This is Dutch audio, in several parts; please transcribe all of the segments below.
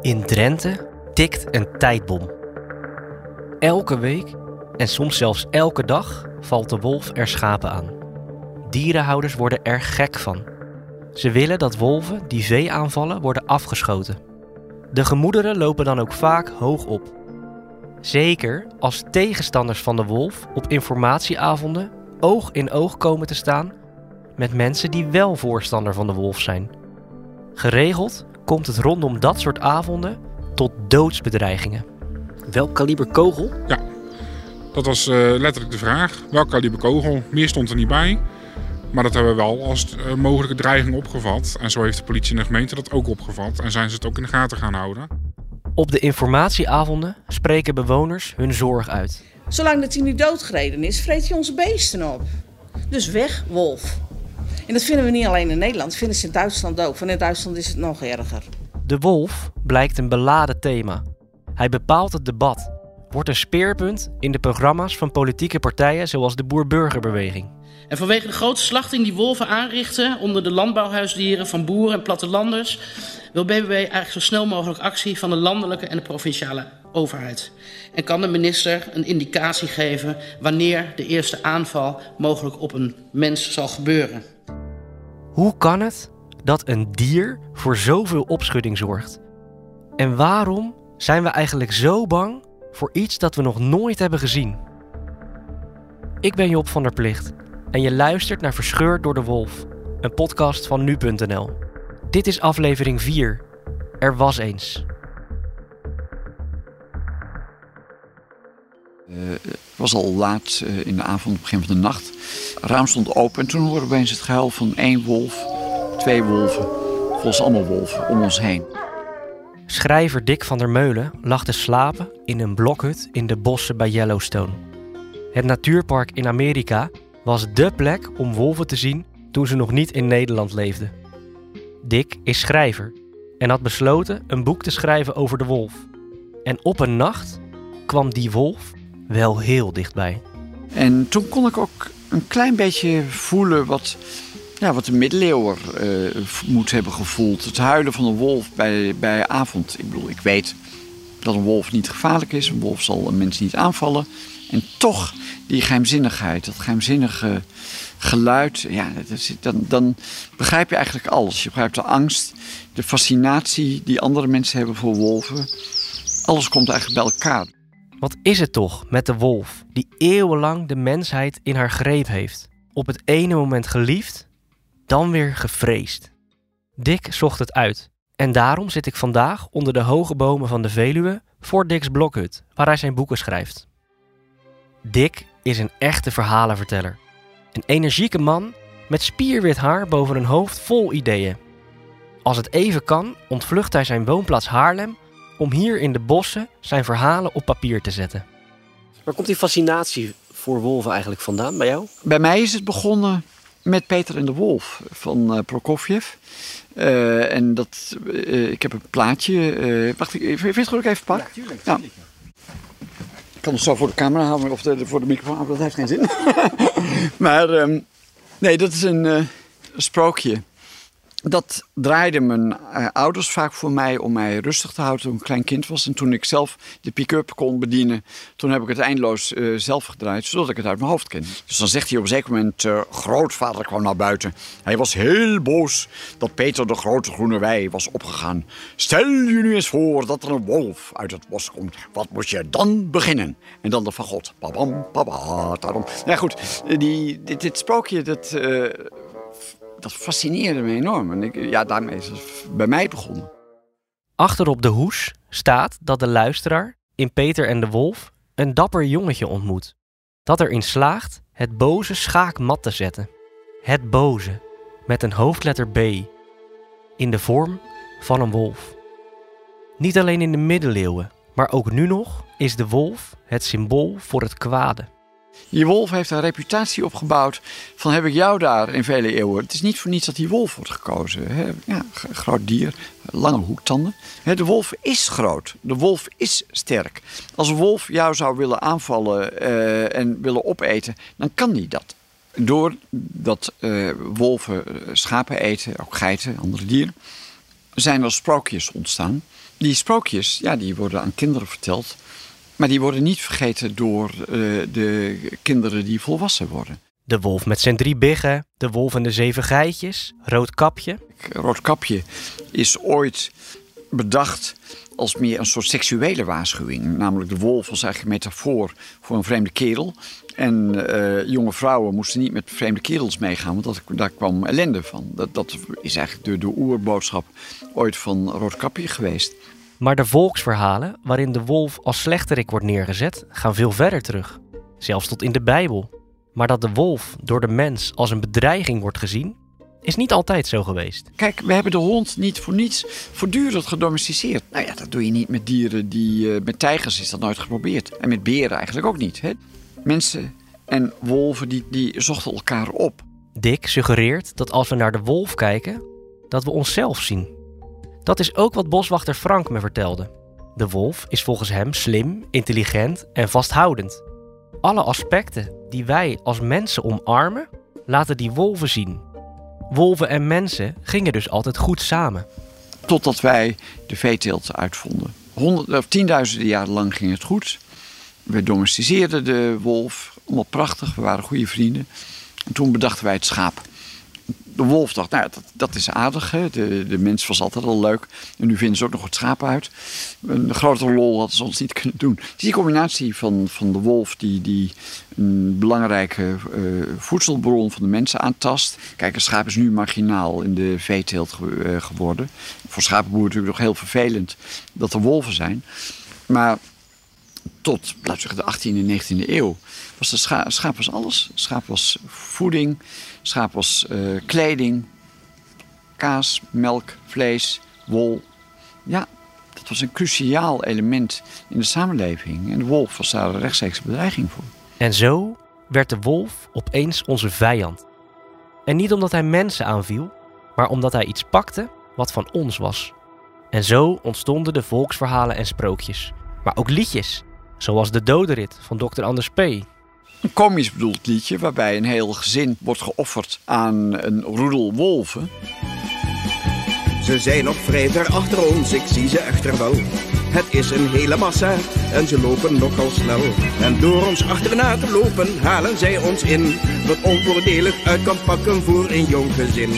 In Drenthe tikt een tijdbom. Elke week en soms zelfs elke dag valt de wolf er schapen aan. Dierenhouders worden er gek van. Ze willen dat wolven die vee aanvallen worden afgeschoten. De gemoederen lopen dan ook vaak hoog op. Zeker als tegenstanders van de wolf op informatieavonden oog in oog komen te staan met mensen die wel voorstander van de wolf zijn. Geregeld komt het rondom dat soort avonden tot doodsbedreigingen. Welk kaliber kogel? Ja, dat was uh, letterlijk de vraag. Welk kaliber kogel? Meer stond er niet bij. Maar dat hebben we wel als uh, mogelijke dreiging opgevat. En zo heeft de politie en de gemeente dat ook opgevat. En zijn ze het ook in de gaten gaan houden. Op de informatieavonden spreken bewoners hun zorg uit. Zolang dat hij niet doodgereden is, vreet hij onze beesten op. Dus weg, wolf. En dat vinden we niet alleen in Nederland, dat vinden ze in Duitsland ook. Van in Duitsland is het nog erger. De wolf blijkt een beladen thema. Hij bepaalt het debat, wordt een speerpunt in de programma's van politieke partijen zoals de Boer-Burgerbeweging. En vanwege de grote slachting die wolven aanrichten onder de landbouwhuisdieren van boeren en plattelanders, wil BBB eigenlijk zo snel mogelijk actie van de landelijke en de provinciale overheid. En kan de minister een indicatie geven wanneer de eerste aanval mogelijk op een mens zal gebeuren? Hoe kan het dat een dier voor zoveel opschudding zorgt? En waarom zijn we eigenlijk zo bang voor iets dat we nog nooit hebben gezien? Ik ben Job van der Plicht en je luistert naar Verscheurd door de Wolf, een podcast van nu.nl. Dit is aflevering 4. Er was eens. Het was al laat uh, in de avond, begin van de nacht. Het raam stond open en toen hoorden we opeens het gehuil van één wolf, twee wolven, volgens allemaal wolven om ons heen. Schrijver Dick van der Meulen lag te slapen in een blokhut in de bossen bij Yellowstone. Het natuurpark in Amerika was dé plek om wolven te zien toen ze nog niet in Nederland leefden. Dick is schrijver en had besloten een boek te schrijven over de wolf. En op een nacht kwam die wolf wel heel dichtbij. En toen kon ik ook een klein beetje voelen wat, ja, wat de middeleeuwer uh, moet hebben gevoeld. Het huilen van een wolf bij, bij avond. Ik bedoel, ik weet dat een wolf niet gevaarlijk is. Een wolf zal een mens niet aanvallen. En toch die geheimzinnigheid, dat geheimzinnige geluid, ja, dan, dan begrijp je eigenlijk alles. Je begrijpt de angst, de fascinatie die andere mensen hebben voor wolven. Alles komt eigenlijk bij elkaar. Wat is het toch met de wolf die eeuwenlang de mensheid in haar greep heeft? Op het ene moment geliefd, dan weer gevreesd. Dick zocht het uit. En daarom zit ik vandaag onder de hoge bomen van de Veluwe voor Dick's blokhut, waar hij zijn boeken schrijft. Dick is een echte verhalenverteller. Een energieke man met spierwit haar boven een hoofd vol ideeën. Als het even kan, ontvlucht hij zijn woonplaats Haarlem om hier in de bossen zijn verhalen op papier te zetten. Waar komt die fascinatie voor wolven eigenlijk vandaan bij jou? Bij mij is het begonnen met Peter en de Wolf van uh, Prokofjev. Uh, en dat, uh, ik heb een plaatje. wacht, ik, vind je het goed ik even pak? Ja, tuurlijk. Ja. Ik kan het zo voor de camera houden of de, voor de microfoon, dat heeft geen zin. maar um, nee, dat is een, een sprookje dat draaiden mijn uh, ouders vaak voor mij om mij rustig te houden toen ik een klein kind was. En toen ik zelf de pick-up kon bedienen, toen heb ik het eindeloos uh, zelf gedraaid, zodat ik het uit mijn hoofd ken. Dus dan zegt hij op een zeker moment, uh, grootvader kwam naar buiten. Hij was heel boos dat Peter de grote groene wei was opgegaan. Stel je nu eens voor dat er een wolf uit het bos komt. Wat moet je dan beginnen? En dan de van God. Babam, papa, daarom. Nou goed, die, dit, dit sprookje, dat dat fascineerde me enorm. En ik, ja, daarmee is het bij mij begonnen. Achter op de hoes staat dat de luisteraar in Peter en de Wolf een dapper jongetje ontmoet. Dat erin slaagt het boze schaak mat te zetten. Het boze, met een hoofdletter B. in de vorm van een wolf. Niet alleen in de middeleeuwen, maar ook nu nog is de wolf het symbool voor het kwade. Die wolf heeft een reputatie opgebouwd van heb ik jou daar in vele eeuwen. Het is niet voor niets dat die wolf wordt gekozen. Hè? Groot dier, lange hoektanden. De wolf is groot. De wolf is sterk. Als een wolf jou zou willen aanvallen uh, en willen opeten, dan kan die dat. Doordat uh, wolven schapen eten, ook geiten, andere dieren, zijn er sprookjes ontstaan. Die sprookjes, ja, die worden aan kinderen verteld. Maar die worden niet vergeten door uh, de kinderen die volwassen worden. De wolf met zijn drie biggen, de wolf en de zeven geitjes, Roodkapje. Roodkapje is ooit bedacht als meer een soort seksuele waarschuwing. Namelijk de wolf was eigenlijk een metafoor voor een vreemde kerel. En uh, jonge vrouwen moesten niet met vreemde kerels meegaan, want dat, daar kwam ellende van. Dat, dat is eigenlijk de, de oerboodschap ooit van Roodkapje geweest. Maar de volksverhalen waarin de wolf als slechterik wordt neergezet, gaan veel verder terug. Zelfs tot in de Bijbel. Maar dat de wolf door de mens als een bedreiging wordt gezien, is niet altijd zo geweest. Kijk, we hebben de hond niet voor niets voortdurend gedomesticeerd. Nou ja, dat doe je niet met dieren die. Uh, met tijgers is dat nooit geprobeerd. En met beren eigenlijk ook niet. Hè? Mensen en wolven die, die zochten elkaar op. Dick suggereert dat als we naar de wolf kijken, dat we onszelf zien. Dat is ook wat boswachter Frank me vertelde. De wolf is volgens hem slim, intelligent en vasthoudend. Alle aspecten die wij als mensen omarmen, laten die wolven zien. Wolven en mensen gingen dus altijd goed samen. Totdat wij de veeteelt uitvonden. Honderd, of tienduizenden jaren lang ging het goed. We domesticeerden de wolf, allemaal prachtig, we waren goede vrienden. En toen bedachten wij het schaap de wolf dacht, nou, dat, dat is aardig. Hè? De, de mens was altijd al leuk. En nu vinden ze ook nog het schaap uit. Een grotere lol hadden ze ons niet kunnen doen. Dus die combinatie van, van de wolf, die, die een belangrijke uh, voedselbron van de mensen aantast. Kijk, een schaap is nu marginaal in de veeteelt uh, geworden. Voor schapenboeren natuurlijk nog heel vervelend dat er wolven zijn. Maar tot, laten we zeggen, de 18e en 19e eeuw was de scha schaap was alles. Schaap was voeding, schaap was uh, kleding, kaas, melk, vlees, wol. Ja, dat was een cruciaal element in de samenleving. En de wolf was daar een rechtstreeks bedreiging voor. En zo werd de wolf opeens onze vijand. En niet omdat hij mensen aanviel, maar omdat hij iets pakte wat van ons was. En zo ontstonden de volksverhalen en sprookjes, maar ook liedjes, zoals de dodenrit van Dr. Anders P. Een komisch bedoeld liedje waarbij een heel gezin wordt geofferd aan een roedel wolven. Ze zijn nog vrij achter ons, ik zie ze echter wel. Het is een hele massa en ze lopen nogal snel. En door ons achterna te lopen halen zij ons in. Wat onvoordelig uit kan pakken voor een jong gezin.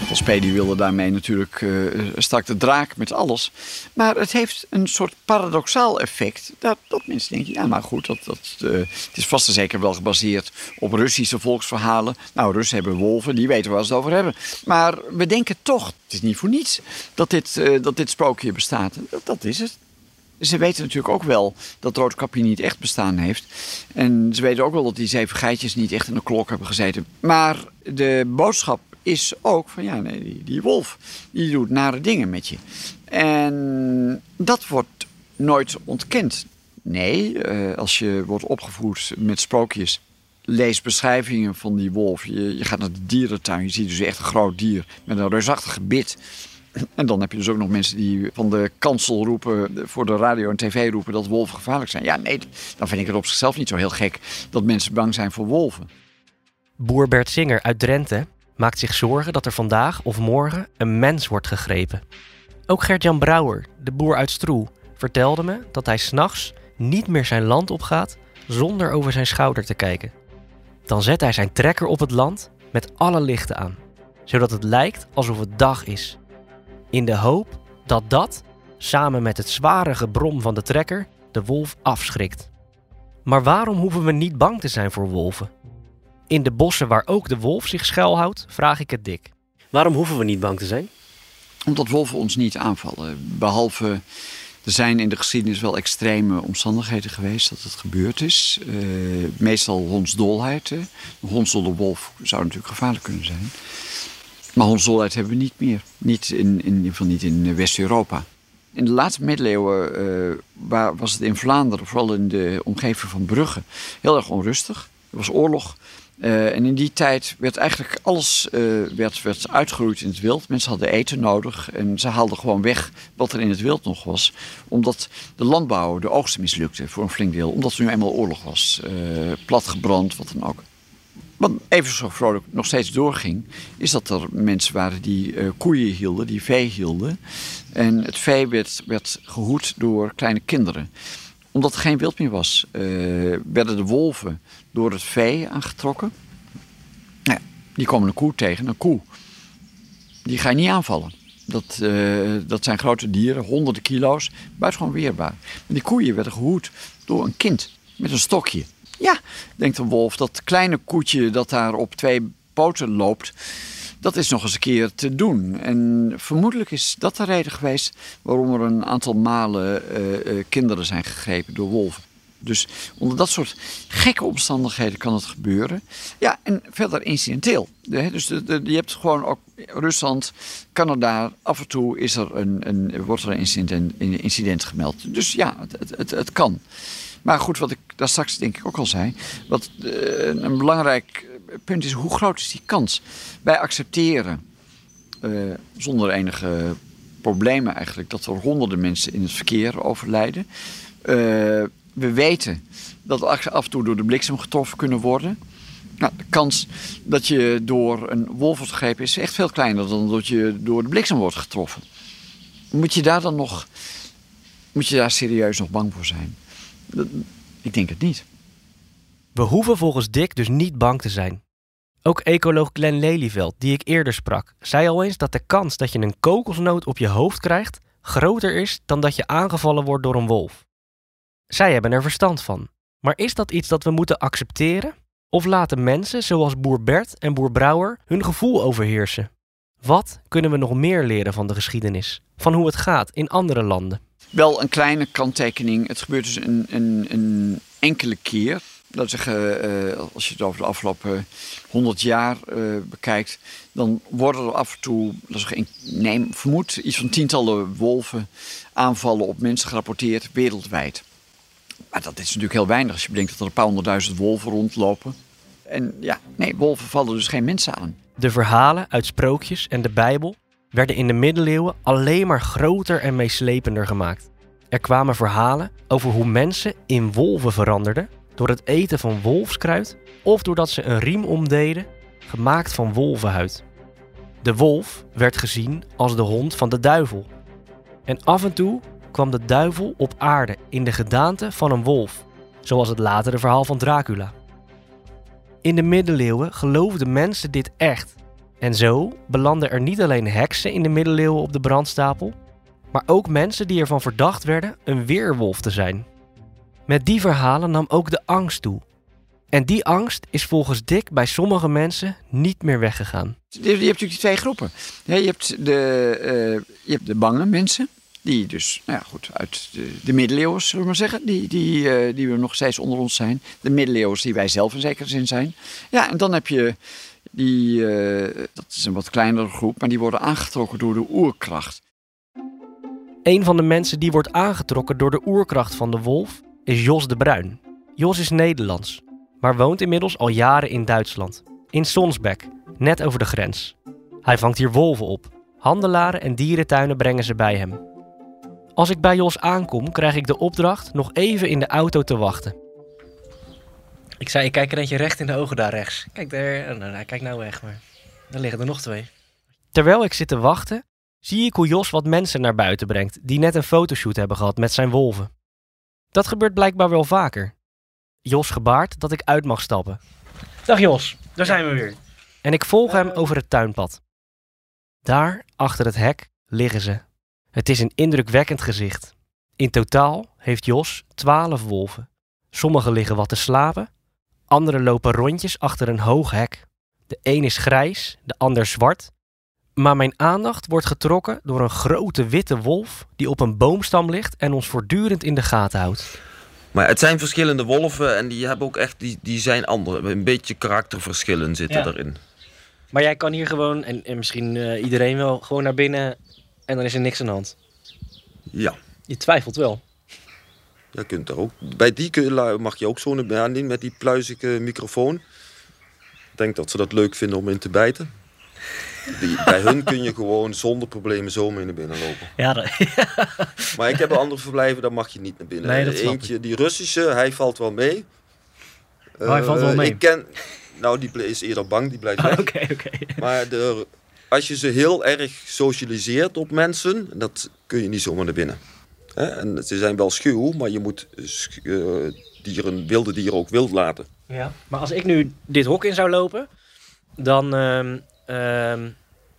Dr. die wilde daarmee natuurlijk uh, de draak met alles. Maar het heeft een soort paradoxaal effect. Dat, dat mensen denken, ja maar goed, dat, dat, uh, het is vast en zeker wel gebaseerd op Russische volksverhalen. Nou, Russen hebben wolven, die weten waar ze het over hebben. Maar we denken toch, het is niet voor niets dat dit, uh, dat dit sprookje bestaat. Dat, dat is het. Ze weten natuurlijk ook wel dat Roodkapje niet echt bestaan heeft. En ze weten ook wel dat die zeven geitjes niet echt in de klok hebben gezeten. Maar de boodschap is ook van ja, nee, die, die wolf die doet nare dingen met je. En dat wordt nooit ontkend. Nee, eh, als je wordt opgevoed met sprookjes, lees beschrijvingen van die wolf. Je, je gaat naar de dierentuin, je ziet dus echt een groot dier met een reusachtig gebit. En dan heb je dus ook nog mensen die van de kansel roepen, voor de radio en tv roepen dat wolven gevaarlijk zijn. Ja, nee, dan vind ik het op zichzelf niet zo heel gek dat mensen bang zijn voor wolven. Boer Bert Singer uit Drenthe maakt zich zorgen dat er vandaag of morgen een mens wordt gegrepen. Ook Gert-Jan Brouwer, de boer uit Stroe, vertelde me dat hij s'nachts niet meer zijn land opgaat zonder over zijn schouder te kijken. Dan zet hij zijn trekker op het land met alle lichten aan, zodat het lijkt alsof het dag is. In de hoop dat dat, samen met het zware gebrom van de trekker, de wolf afschrikt. Maar waarom hoeven we niet bang te zijn voor wolven? In de bossen waar ook de wolf zich schuilhoudt, vraag ik het dik. Waarom hoeven we niet bang te zijn? Omdat wolven ons niet aanvallen. Behalve, er zijn in de geschiedenis wel extreme omstandigheden geweest dat het gebeurd is. Uh, meestal hondsdolheid. Hè. Een hondsdolle wolf zou natuurlijk gevaarlijk kunnen zijn. Maar hondsdolheid hebben we niet meer. Niet in, in, in ieder geval niet in West-Europa. In de laatste middeleeuwen uh, waar, was het in Vlaanderen, vooral in de omgeving van Brugge, heel erg onrustig. Er was oorlog. Uh, en in die tijd werd eigenlijk alles uh, werd, werd uitgeroeid in het wild. Mensen hadden eten nodig en ze haalden gewoon weg wat er in het wild nog was. Omdat de landbouw, de oogsten mislukte voor een flink deel. Omdat er nu eenmaal oorlog was. Uh, platgebrand, wat dan ook. Wat even zo vrolijk nog steeds doorging, is dat er mensen waren die koeien hielden, die vee hielden. En het vee werd, werd gehoed door kleine kinderen omdat er geen wild meer was, uh, werden de wolven door het vee aangetrokken. Nou, die komen een koe tegen, een koe. Die ga je niet aanvallen. Dat, uh, dat zijn grote dieren, honderden kilo's, buitengewoon weerbaar. Die koeien werden gehoed door een kind met een stokje. Ja, denkt een wolf, dat kleine koetje dat daar op twee poten loopt, dat is nog eens een keer te doen. En vermoedelijk is dat de reden geweest waarom er een aantal malen uh, uh, kinderen zijn gegrepen door wolven. Dus onder dat soort gekke omstandigheden kan het gebeuren. Ja, en verder incidenteel. Dus je hebt gewoon ook Rusland, Canada, af en toe is er een, een, wordt er een incident, incident gemeld. Dus ja, het, het, het, kan. Maar goed, wat ik daar straks denk ik ook al zei. Wat uh, een belangrijk punt is, hoe groot is die kans? Wij accepteren uh, zonder enige problemen eigenlijk dat er honderden mensen in het verkeer overlijden. Uh, we weten dat we af en toe door de bliksem getroffen kunnen worden. Nou, de kans dat je door een wolf wordt gegrepen is echt veel kleiner dan dat je door de bliksem wordt getroffen. Moet je daar dan nog, moet je daar serieus nog bang voor zijn? Ik denk het niet. We hoeven volgens Dick dus niet bang te zijn. Ook ecoloog Glenn Lelyveld, die ik eerder sprak, zei al eens dat de kans dat je een kokosnoot op je hoofd krijgt groter is dan dat je aangevallen wordt door een wolf. Zij hebben er verstand van. Maar is dat iets dat we moeten accepteren? Of laten mensen zoals boer Bert en boer Brouwer hun gevoel overheersen? Wat kunnen we nog meer leren van de geschiedenis? Van hoe het gaat in andere landen? Wel een kleine kanttekening. Het gebeurt dus een, een, een enkele keer. Dat uh, als je het over de afgelopen 100 jaar uh, bekijkt, dan worden er af en toe, dat is neem, vermoed, iets van tientallen wolven aanvallen op mensen gerapporteerd wereldwijd. Maar dat is natuurlijk heel weinig als je bedenkt dat er een paar honderdduizend wolven rondlopen. En ja, nee, wolven vallen dus geen mensen aan. De verhalen uit sprookjes en de Bijbel werden in de middeleeuwen alleen maar groter en meeslepender gemaakt. Er kwamen verhalen over hoe mensen in wolven veranderden door het eten van wolfskruid of doordat ze een riem omdeden gemaakt van wolvenhuid. De wolf werd gezien als de hond van de duivel. En af en toe kwam de duivel op aarde in de gedaante van een wolf, zoals het latere verhaal van Dracula. In de middeleeuwen geloofden mensen dit echt. En zo belanden er niet alleen heksen in de middeleeuwen op de brandstapel, maar ook mensen die ervan verdacht werden een weerwolf te zijn. Met die verhalen nam ook de angst toe. En die angst is volgens Dick bij sommige mensen niet meer weggegaan. Je hebt natuurlijk die twee groepen. Je hebt de, uh, je hebt de bange mensen. Die dus, nou ja, goed, uit de, de middeleeuwen, zullen we maar zeggen. Die, die, uh, die we nog steeds onder ons zijn. De middeleeuwen die wij zelf in zekere zin zijn. Ja, en dan heb je die, uh, dat is een wat kleinere groep, maar die worden aangetrokken door de oerkracht. Een van de mensen die wordt aangetrokken door de oerkracht van de wolf is Jos de Bruin. Jos is Nederlands, maar woont inmiddels al jaren in Duitsland. In Sonsbeck, net over de grens. Hij vangt hier wolven op. Handelaren en dierentuinen brengen ze bij hem. Als ik bij Jos aankom, krijg ik de opdracht nog even in de auto te wachten. Ik zei, ik kijk er eentje recht in de ogen daar rechts. Kijk daar, oh, nou, hij kijkt nou weg, maar er liggen er nog twee. Terwijl ik zit te wachten, zie ik hoe Jos wat mensen naar buiten brengt die net een fotoshoot hebben gehad met zijn wolven. Dat gebeurt blijkbaar wel vaker. Jos gebaart dat ik uit mag stappen. Dag Jos, daar zijn we weer. En ik volg hem over het tuinpad. Daar, achter het hek, liggen ze. Het is een indrukwekkend gezicht. In totaal heeft Jos twaalf wolven. Sommige liggen wat te slapen, andere lopen rondjes achter een hoog hek. De een is grijs, de ander zwart. Maar mijn aandacht wordt getrokken door een grote witte wolf die op een boomstam ligt en ons voortdurend in de gaten houdt. Maar het zijn verschillende wolven en die hebben ook echt, die, die zijn andere. Een beetje karakterverschillen zitten Ja. erin. Maar jij kan hier gewoon, en, en misschien eh, iedereen wel, gewoon naar binnen en dan is er niks aan de hand. Ja. Je twijfelt wel. Je kunt er ook. Bij die kun mag je ook zo'n niet met die pluizige microfoon. Ik denk dat ze dat leuk vinden om in te bijten. Die, bij hun kun je gewoon zonder problemen zo mee naar binnen lopen. Ja, dat, Maar ik heb een andere verblijven, daar mag je niet naar binnen. Nee, dat snap Eentje, die Russische, hij valt wel mee. Oh, hij valt wel Eh, mee? Ik ken, nou, die is eerder bang, die blijft weg. Oké, oké. Maar de, als je ze heel erg socialiseert op mensen, dat kun je niet zomaar naar binnen. Hè? En ze zijn wel schuw, maar je moet eh, dieren, wilde dieren ook wild laten. Ja. Maar als ik nu dit hok in zou lopen, dan, ehm, ehm,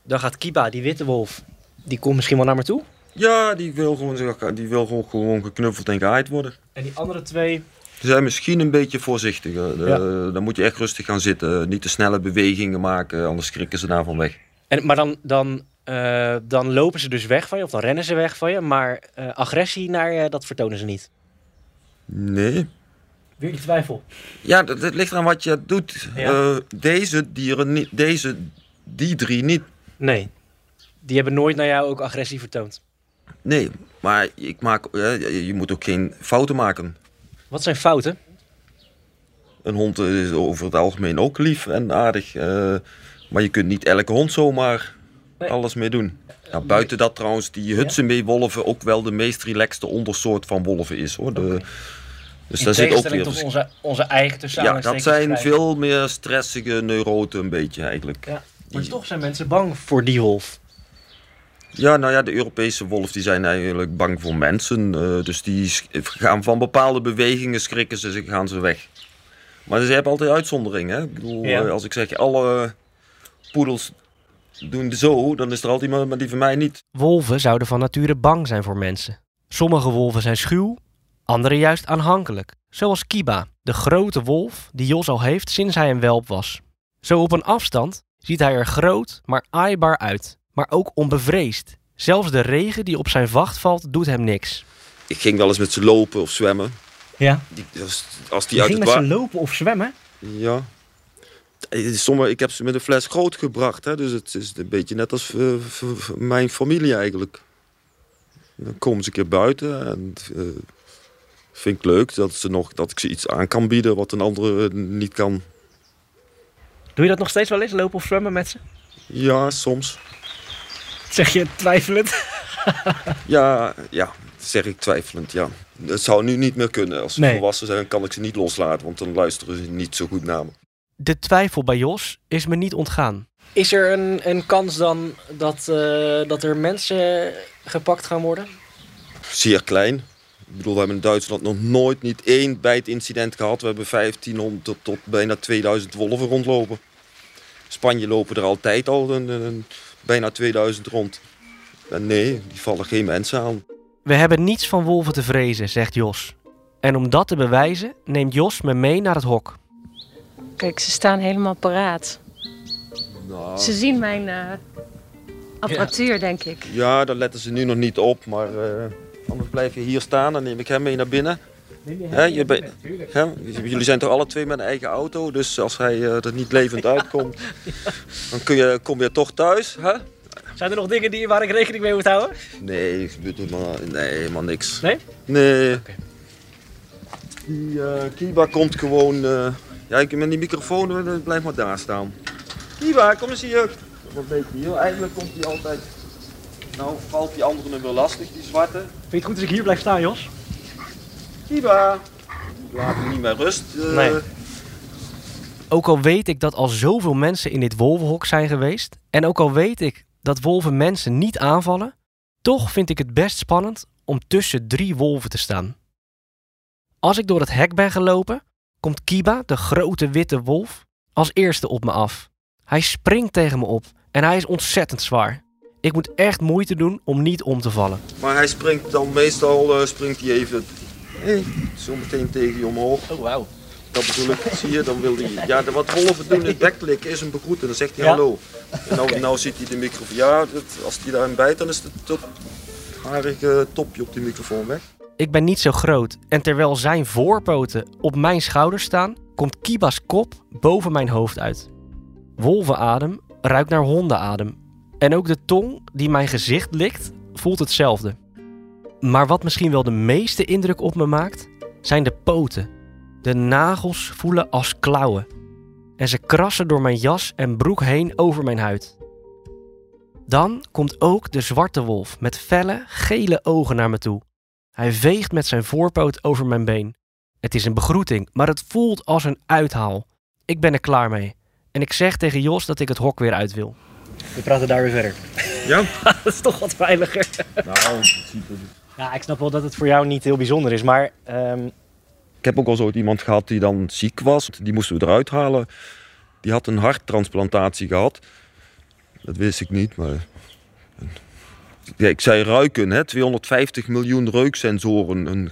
dan gaat Kiba, die witte wolf, die komt misschien wel naar me toe. Ja, die wil gewoon, die wil gewoon, gewoon geknuffeld en gehaaid worden. En die andere twee, Ze zijn misschien een beetje voorzichtiger. Eh, Ja. dan moet je echt rustig gaan zitten. Niet te snelle bewegingen maken, anders schrikken ze daarvan weg. En, maar dan, dan, eh, dan lopen ze dus weg van je, of dan rennen ze weg van je. Maar eh, agressie naar je, dat vertonen ze niet. Nee. Weer die twijfel. Ja, dat, dat ligt aan wat je doet. Ja. Eh, deze dieren niet. Deze, die drie niet. Nee. Die hebben nooit naar jou ook agressie vertoond. Nee, maar ik maak, eh, je je moet ook geen fouten maken. Wat zijn fouten? Een hond is over het algemeen ook lief en aardig. eh, maar je kunt niet elke hond zomaar alles mee doen. Ja, buiten dat trouwens, die Hudson-wolven ook wel de meest relaxte ondersoort van wolven is. Hoor. De, dus In daar zit ook weer tot onze, onze eigen Ja, dat zijn veel meer stressige neuroten een beetje eigenlijk. Ja, maar toch zijn mensen bang voor die wolf. Ja, nou ja, de Europese wolf die zijn eigenlijk bang voor mensen. eh, dus die gaan van bepaalde bewegingen schrikken ze, ze gaan ze weg. Maar ze hebben altijd uitzonderingen. Hè? Ik bedoel, Ja. eh, als ik zeg alle poedels doen zo, dan is er altijd iemand, maar die van mij niet. Wolven zouden van nature bang zijn voor mensen. Sommige wolven zijn schuw, andere juist aanhankelijk. Zoals Kiba, de grote wolf die Jos al heeft sinds hij een welp was. Zo op een afstand ziet hij er groot, maar aaibaar uit. Maar ook onbevreesd. Zelfs de regen die op zijn vacht valt, doet hem niks. Ik ging wel eens met ze lopen of zwemmen. Ja. Die, als, als die Je uit ging het met ze lopen of zwemmen? Ja. Eh, Sommige, ik heb ze met een fles groot gebracht. Hè? Dus het is een beetje net als eh, v- v- mijn familie eigenlijk. Dan komen ze een keer buiten. En eh, vind ik leuk dat, ze nog, dat ik ze iets aan kan bieden wat een andere niet kan. Doe je dat nog steeds wel eens, lopen of zwemmen met ze? Ja, soms. Zeg je twijfelend? Ja, ja, zeg ik twijfelend, ja. Het zou nu niet meer kunnen. Als ze Nee. volwassen zijn, kan ik ze niet loslaten. Want dan luisteren ze niet zo goed naar me. De twijfel bij Jos is me niet ontgaan. Is er een, een kans dan dat, eh, dat er mensen gepakt gaan worden? zeer klein. Ik bedoel, we hebben in Duitsland nog nooit niet één bijtincident gehad. We hebben 1500 tot, tot bijna 2000 wolven rondlopen. Spanje lopen er altijd al een, een- bijna 2000 rond. En nee, die vallen geen mensen aan. We hebben niets van wolven te vrezen, zegt Jos. En om dat te bewijzen, neemt Jos me mee naar het hok. Kijk, ze staan helemaal paraat. Nou, Ze zien mijn eh, apparatuur, denk ik. ja, daar letten ze nu nog niet op. Maar eh, anders blijf je hier staan. Dan neem ik hem mee naar binnen. Je jullie zijn toch alle twee met een eigen auto. Dus als hij eh, er niet levend uitkomt, dan kun je, kom je toch thuis. Hè? Zijn er nog dingen die, waar ik rekening mee moet houden? Nee, ik bedoel maar, nee, helemaal niks. Nee? Nee. Die eh, Kiba komt gewoon... eh, ja, ik met die microfoon, blijf maar daar staan. Kiba, kom eens hier. Wat weet je hier? Eigenlijk komt hij altijd... Nou, valt die andere nu weer lastig, die zwarte. Vind je het goed als ik hier blijf staan, Jos? Kiba! Laat hem niet meer rust. eh. Nee. Ook al weet ik dat al zoveel mensen in dit wolvenhok zijn geweest, en ook al weet ik dat wolven mensen niet aanvallen, toch vind ik het best spannend om tussen drie wolven te staan. Als ik door het hek ben gelopen, komt Kiba, de grote witte wolf, als eerste op me af. Hij springt tegen me op en hij is ontzettend zwaar. Ik moet echt moeite doen om niet om te vallen. Maar hij springt dan meestal, eh, springt hij even... Hey, zo meteen tegen je omhoog. Oh, wauw. Dat bedoel ik, zie je, dan wil hij... Ja, de- wat wolven doen in het bekklikken is hem begroeten. Dan zegt hij Ja? hallo. En nou, nou ziet hij de microfoon. Ja, dat, als hij daarin bijt, dan is het tot harige topje op die microfoon weg. Ik ben niet zo groot en terwijl zijn voorpoten op mijn schouders staan, komt Kiba's kop boven mijn hoofd uit. Wolvenadem ruikt naar hondenadem. En ook de tong die mijn gezicht likt, voelt hetzelfde. Maar wat misschien wel de meeste indruk op me maakt, zijn de poten. De nagels voelen als klauwen. En ze krassen door mijn jas en broek heen over mijn huid. Dan komt ook de zwarte wolf met felle, gele ogen naar me toe. Hij veegt met zijn voorpoot over mijn been. Het is een begroeting, maar het voelt als een uithaal. Ik ben er klaar mee. En ik zeg tegen Jos dat ik het hok weer uit wil. We praten daar weer verder. Ja? dat is toch wat veiliger. Nou, in principe. Ja, ik snap wel dat het voor jou niet heel bijzonder is, maar ehm, Ik heb ook al zo iemand gehad die dan ziek was. Die moesten we eruit halen. Die had een harttransplantatie gehad. Dat wist ik niet, maar... Ja, ik zei ruiken, hè? 250 miljoen reuksensoren. Een,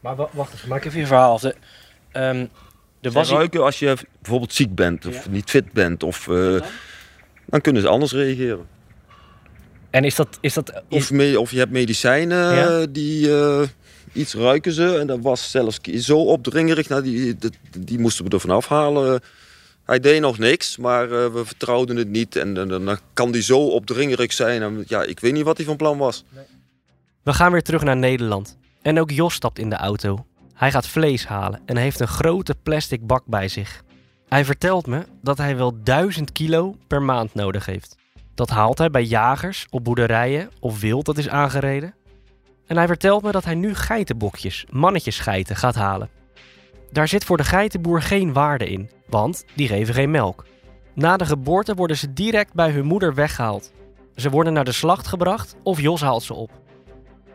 Maar wa- wacht even, maak even je verhaal af. De, ehm, Ze was ruiken als je bijvoorbeeld ziek bent of niet fit bent. Of, eh, dan kunnen ze anders reageren. En is dat... Is dat Of, me- of je hebt medicijnen Ja. die eh, iets ruiken ze. En dat was zelfs zo opdringerig. Nou, die, die, die moesten we er vanaf halen. Hij deed nog niks, maar eh, we vertrouwden het niet. En, dan- dan kan die zo opdringerig zijn. En, ja, ik weet niet wat hij van plan was. We gaan weer terug naar Nederland. En ook Jos stapt in de auto. Hij gaat vlees halen en heeft een grote plastic bak bij zich. Hij vertelt me dat hij wel 1000 kilo per maand nodig heeft. Dat haalt hij bij jagers, op boerderijen of wild dat is aangereden. En hij vertelt me dat hij nu geitenbokjes, mannetjesgeiten, gaat halen. Daar zit voor de geitenboer geen waarde in, want die geven geen melk. Na de geboorte worden ze direct bij hun moeder weggehaald. Ze worden naar de slacht gebracht of Jos haalt ze op.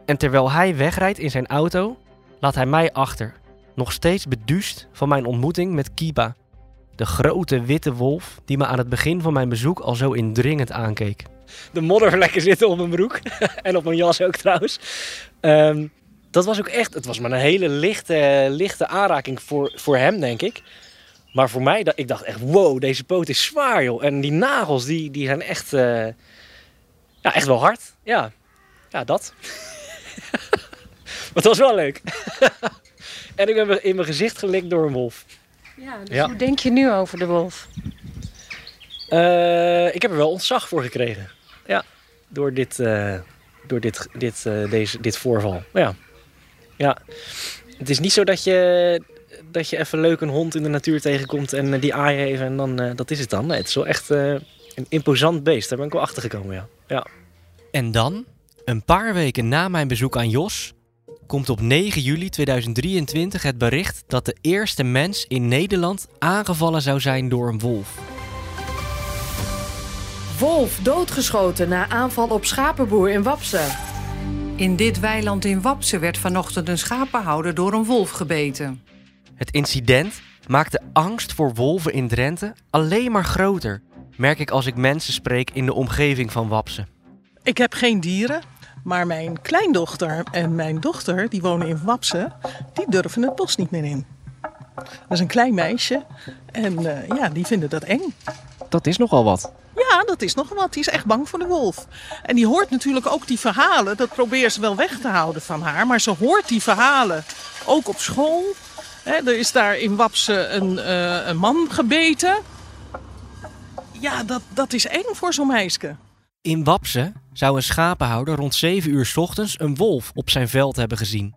En terwijl hij wegrijdt in zijn auto, laat hij mij achter. Nog steeds beduust van mijn ontmoeting met Kiba. De grote witte wolf die me aan het begin van mijn bezoek al zo indringend aankeek. De moddervlekken zitten op mijn broek. en op mijn jas ook trouwens. Ehm, dat was ook echt, het was maar een hele lichte, lichte aanraking voor, voor hem, denk ik. Maar voor mij, ik dacht echt, wow, deze poot is zwaar, joh. En die nagels, die, die zijn echt, eh, ja, echt wel hard. Ja, ja dat. maar het was wel leuk. en ik ben in mijn gezicht gelikt door een wolf. Ja, dus Ja. hoe denk je nu over de wolf? Eh, ik heb er wel ontzag voor gekregen. Ja, door dit, eh, door dit, dit, eh, deze, dit voorval. Ja. ja. Het is niet zo dat je, dat je even leuk een hond in de natuur tegenkomt en die aai je even en dan, eh, dat is het dan. Nee, het is wel echt eh, een imposant beest. Daar ben ik wel achter gekomen, ja. ja. En dan, een paar weken na mijn bezoek aan Jos, komt op 9 juli 2023 het bericht dat de eerste mens in Nederland aangevallen zou zijn door een wolf. Wolf doodgeschoten na aanval op schapenboer in Wapse. In dit weiland in Wapse werd vanochtend een schapenhouder door een wolf gebeten. Het incident maakt de angst voor wolven in Drenthe alleen maar groter, merk ik als ik mensen spreek in de omgeving van Wapse. Ik heb geen dieren, maar mijn kleindochter en mijn dochter, die wonen in Wapse, die durven het bos niet meer in. Dat is een klein meisje en eh, ja, die vinden dat eng. Dat is nogal wat. Ja, dat is nog wat. Die is echt bang voor de wolf. En die hoort natuurlijk ook die verhalen. Dat probeert ze wel weg te houden van haar. Maar ze hoort die verhalen ook op school. Er is daar in Wapse een, eh, een man gebeten. Ja, dat, dat is eng voor zo'n meisje. In Wapse zou een schapenhouder rond 7 uur ochtends een wolf op zijn veld hebben gezien.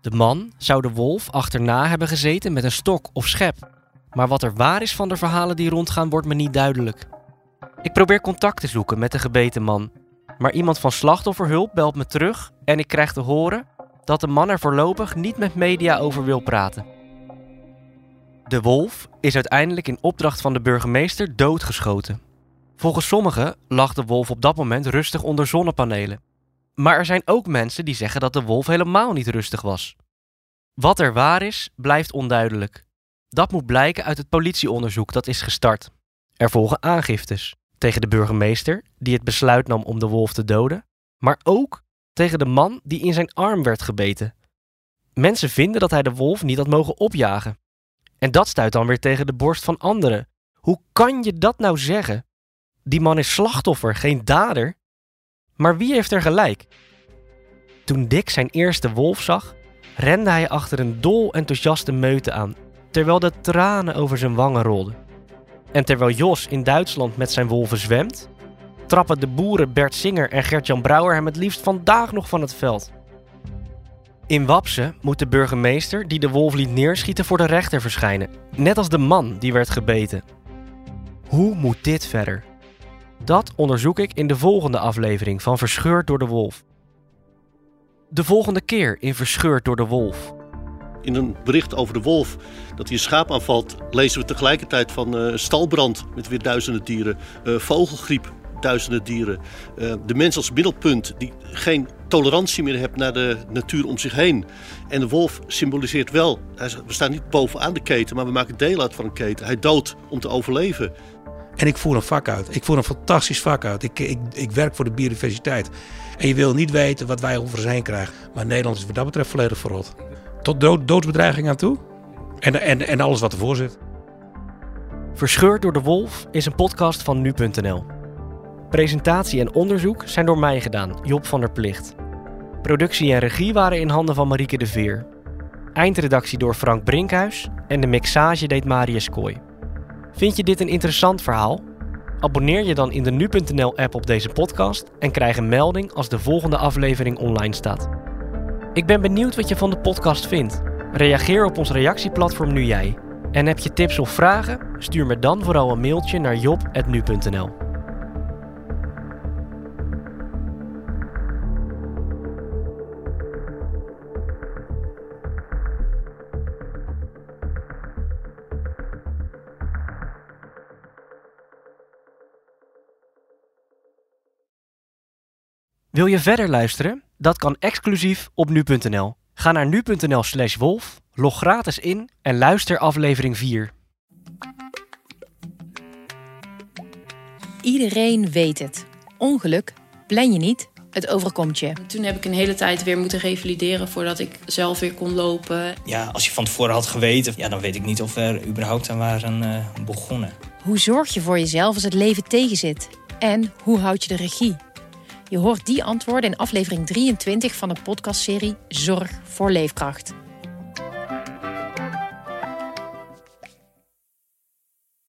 De man zou de wolf achterna hebben gezeten met een stok of schep. Maar wat er waar is van de verhalen die rondgaan, wordt me niet duidelijk. Ik probeer contact te zoeken met de gebeten man. Maar iemand van slachtofferhulp belt me terug en ik krijg te horen dat de man er voorlopig niet met media over wil praten. De wolf is uiteindelijk in opdracht van de burgemeester doodgeschoten. Volgens sommigen lag de wolf op dat moment rustig onder zonnepanelen. Maar er zijn ook mensen die zeggen dat de wolf helemaal niet rustig was. Wat er waar is, blijft onduidelijk. Dat moet blijken uit het politieonderzoek dat is gestart. Er volgen aangiftes tegen de burgemeester die het besluit nam om de wolf te doden, maar ook tegen de man die in zijn arm werd gebeten. Mensen vinden dat hij de wolf niet had mogen opjagen. En dat stuit dan weer tegen de borst van anderen. Hoe kan je dat nou zeggen? Die man is slachtoffer, geen dader. Maar wie heeft er gelijk? Toen Dick zijn eerste wolf zag, rende hij achter een dol enthousiaste meute aan, terwijl de tranen over zijn wangen rolden. En terwijl Jos in Duitsland met zijn wolven zwemt, trappen de boeren Bert Singer en Gert-Jan Brouwer hem het liefst vandaag nog van het veld. In Wapse moet de burgemeester die de wolf liet neerschieten voor de rechter verschijnen, net als de man die werd gebeten. Hoe moet dit verder? Dat onderzoek ik in de volgende aflevering van Verscheurd door de Wolf. De volgende keer in Verscheurd door de Wolf. In een bericht over de wolf dat hij een schaap aanvalt, lezen we tegelijkertijd van uh, stalbrand met weer duizenden dieren, uh, vogelgriep, duizenden dieren. Uh, de mens als middelpunt die geen tolerantie meer heeft naar de natuur om zich heen. En de wolf symboliseert wel, we staan niet bovenaan de keten, maar we maken deel uit van een keten. Hij doodt om te overleven. En ik voer een vak uit. Ik voer een fantastisch vak uit. Ik, ik, ik werk voor de biodiversiteit. En je wil niet weten wat wij over heen krijgen. Maar Nederland is wat dat betreft volledig verrot. Tot dood, doodsbedreiging aan toe. En, en, en alles wat ervoor zit. Verscheurd door de Wolf is een podcast van nu.nl. Presentatie en onderzoek zijn door mij gedaan, Job van der Plicht. Productie en regie waren in handen van Marieke de Veer. Eindredactie door Frank Brinkhuis en de mixage deed Marius Kooi. Vind je dit een interessant verhaal? Abonneer je dan in de nu.nl-app op deze podcast en krijg een melding als de volgende aflevering online staat. Ik ben benieuwd wat je van de podcast vindt. Reageer op ons reactieplatform Nu Jij. En heb je tips of vragen? Stuur me dan vooral een mailtje naar job.nu.nl. Wil je verder luisteren? Dat kan exclusief op nu.nl. Ga naar nu.nl slash wolf, log gratis in en luister aflevering 4. Iedereen weet het. Ongeluk plan je niet, het overkomt je. Toen heb ik een hele tijd weer moeten revalideren voordat ik zelf weer kon lopen. Ja, als je van tevoren had geweten, ja, dan weet ik niet of we er überhaupt aan waren uh, begonnen. Hoe zorg je voor jezelf als het leven tegenzit? En hoe houd je de regie? Je hoort die antwoorden in aflevering 23 van de podcastserie Zorg voor Leefkracht.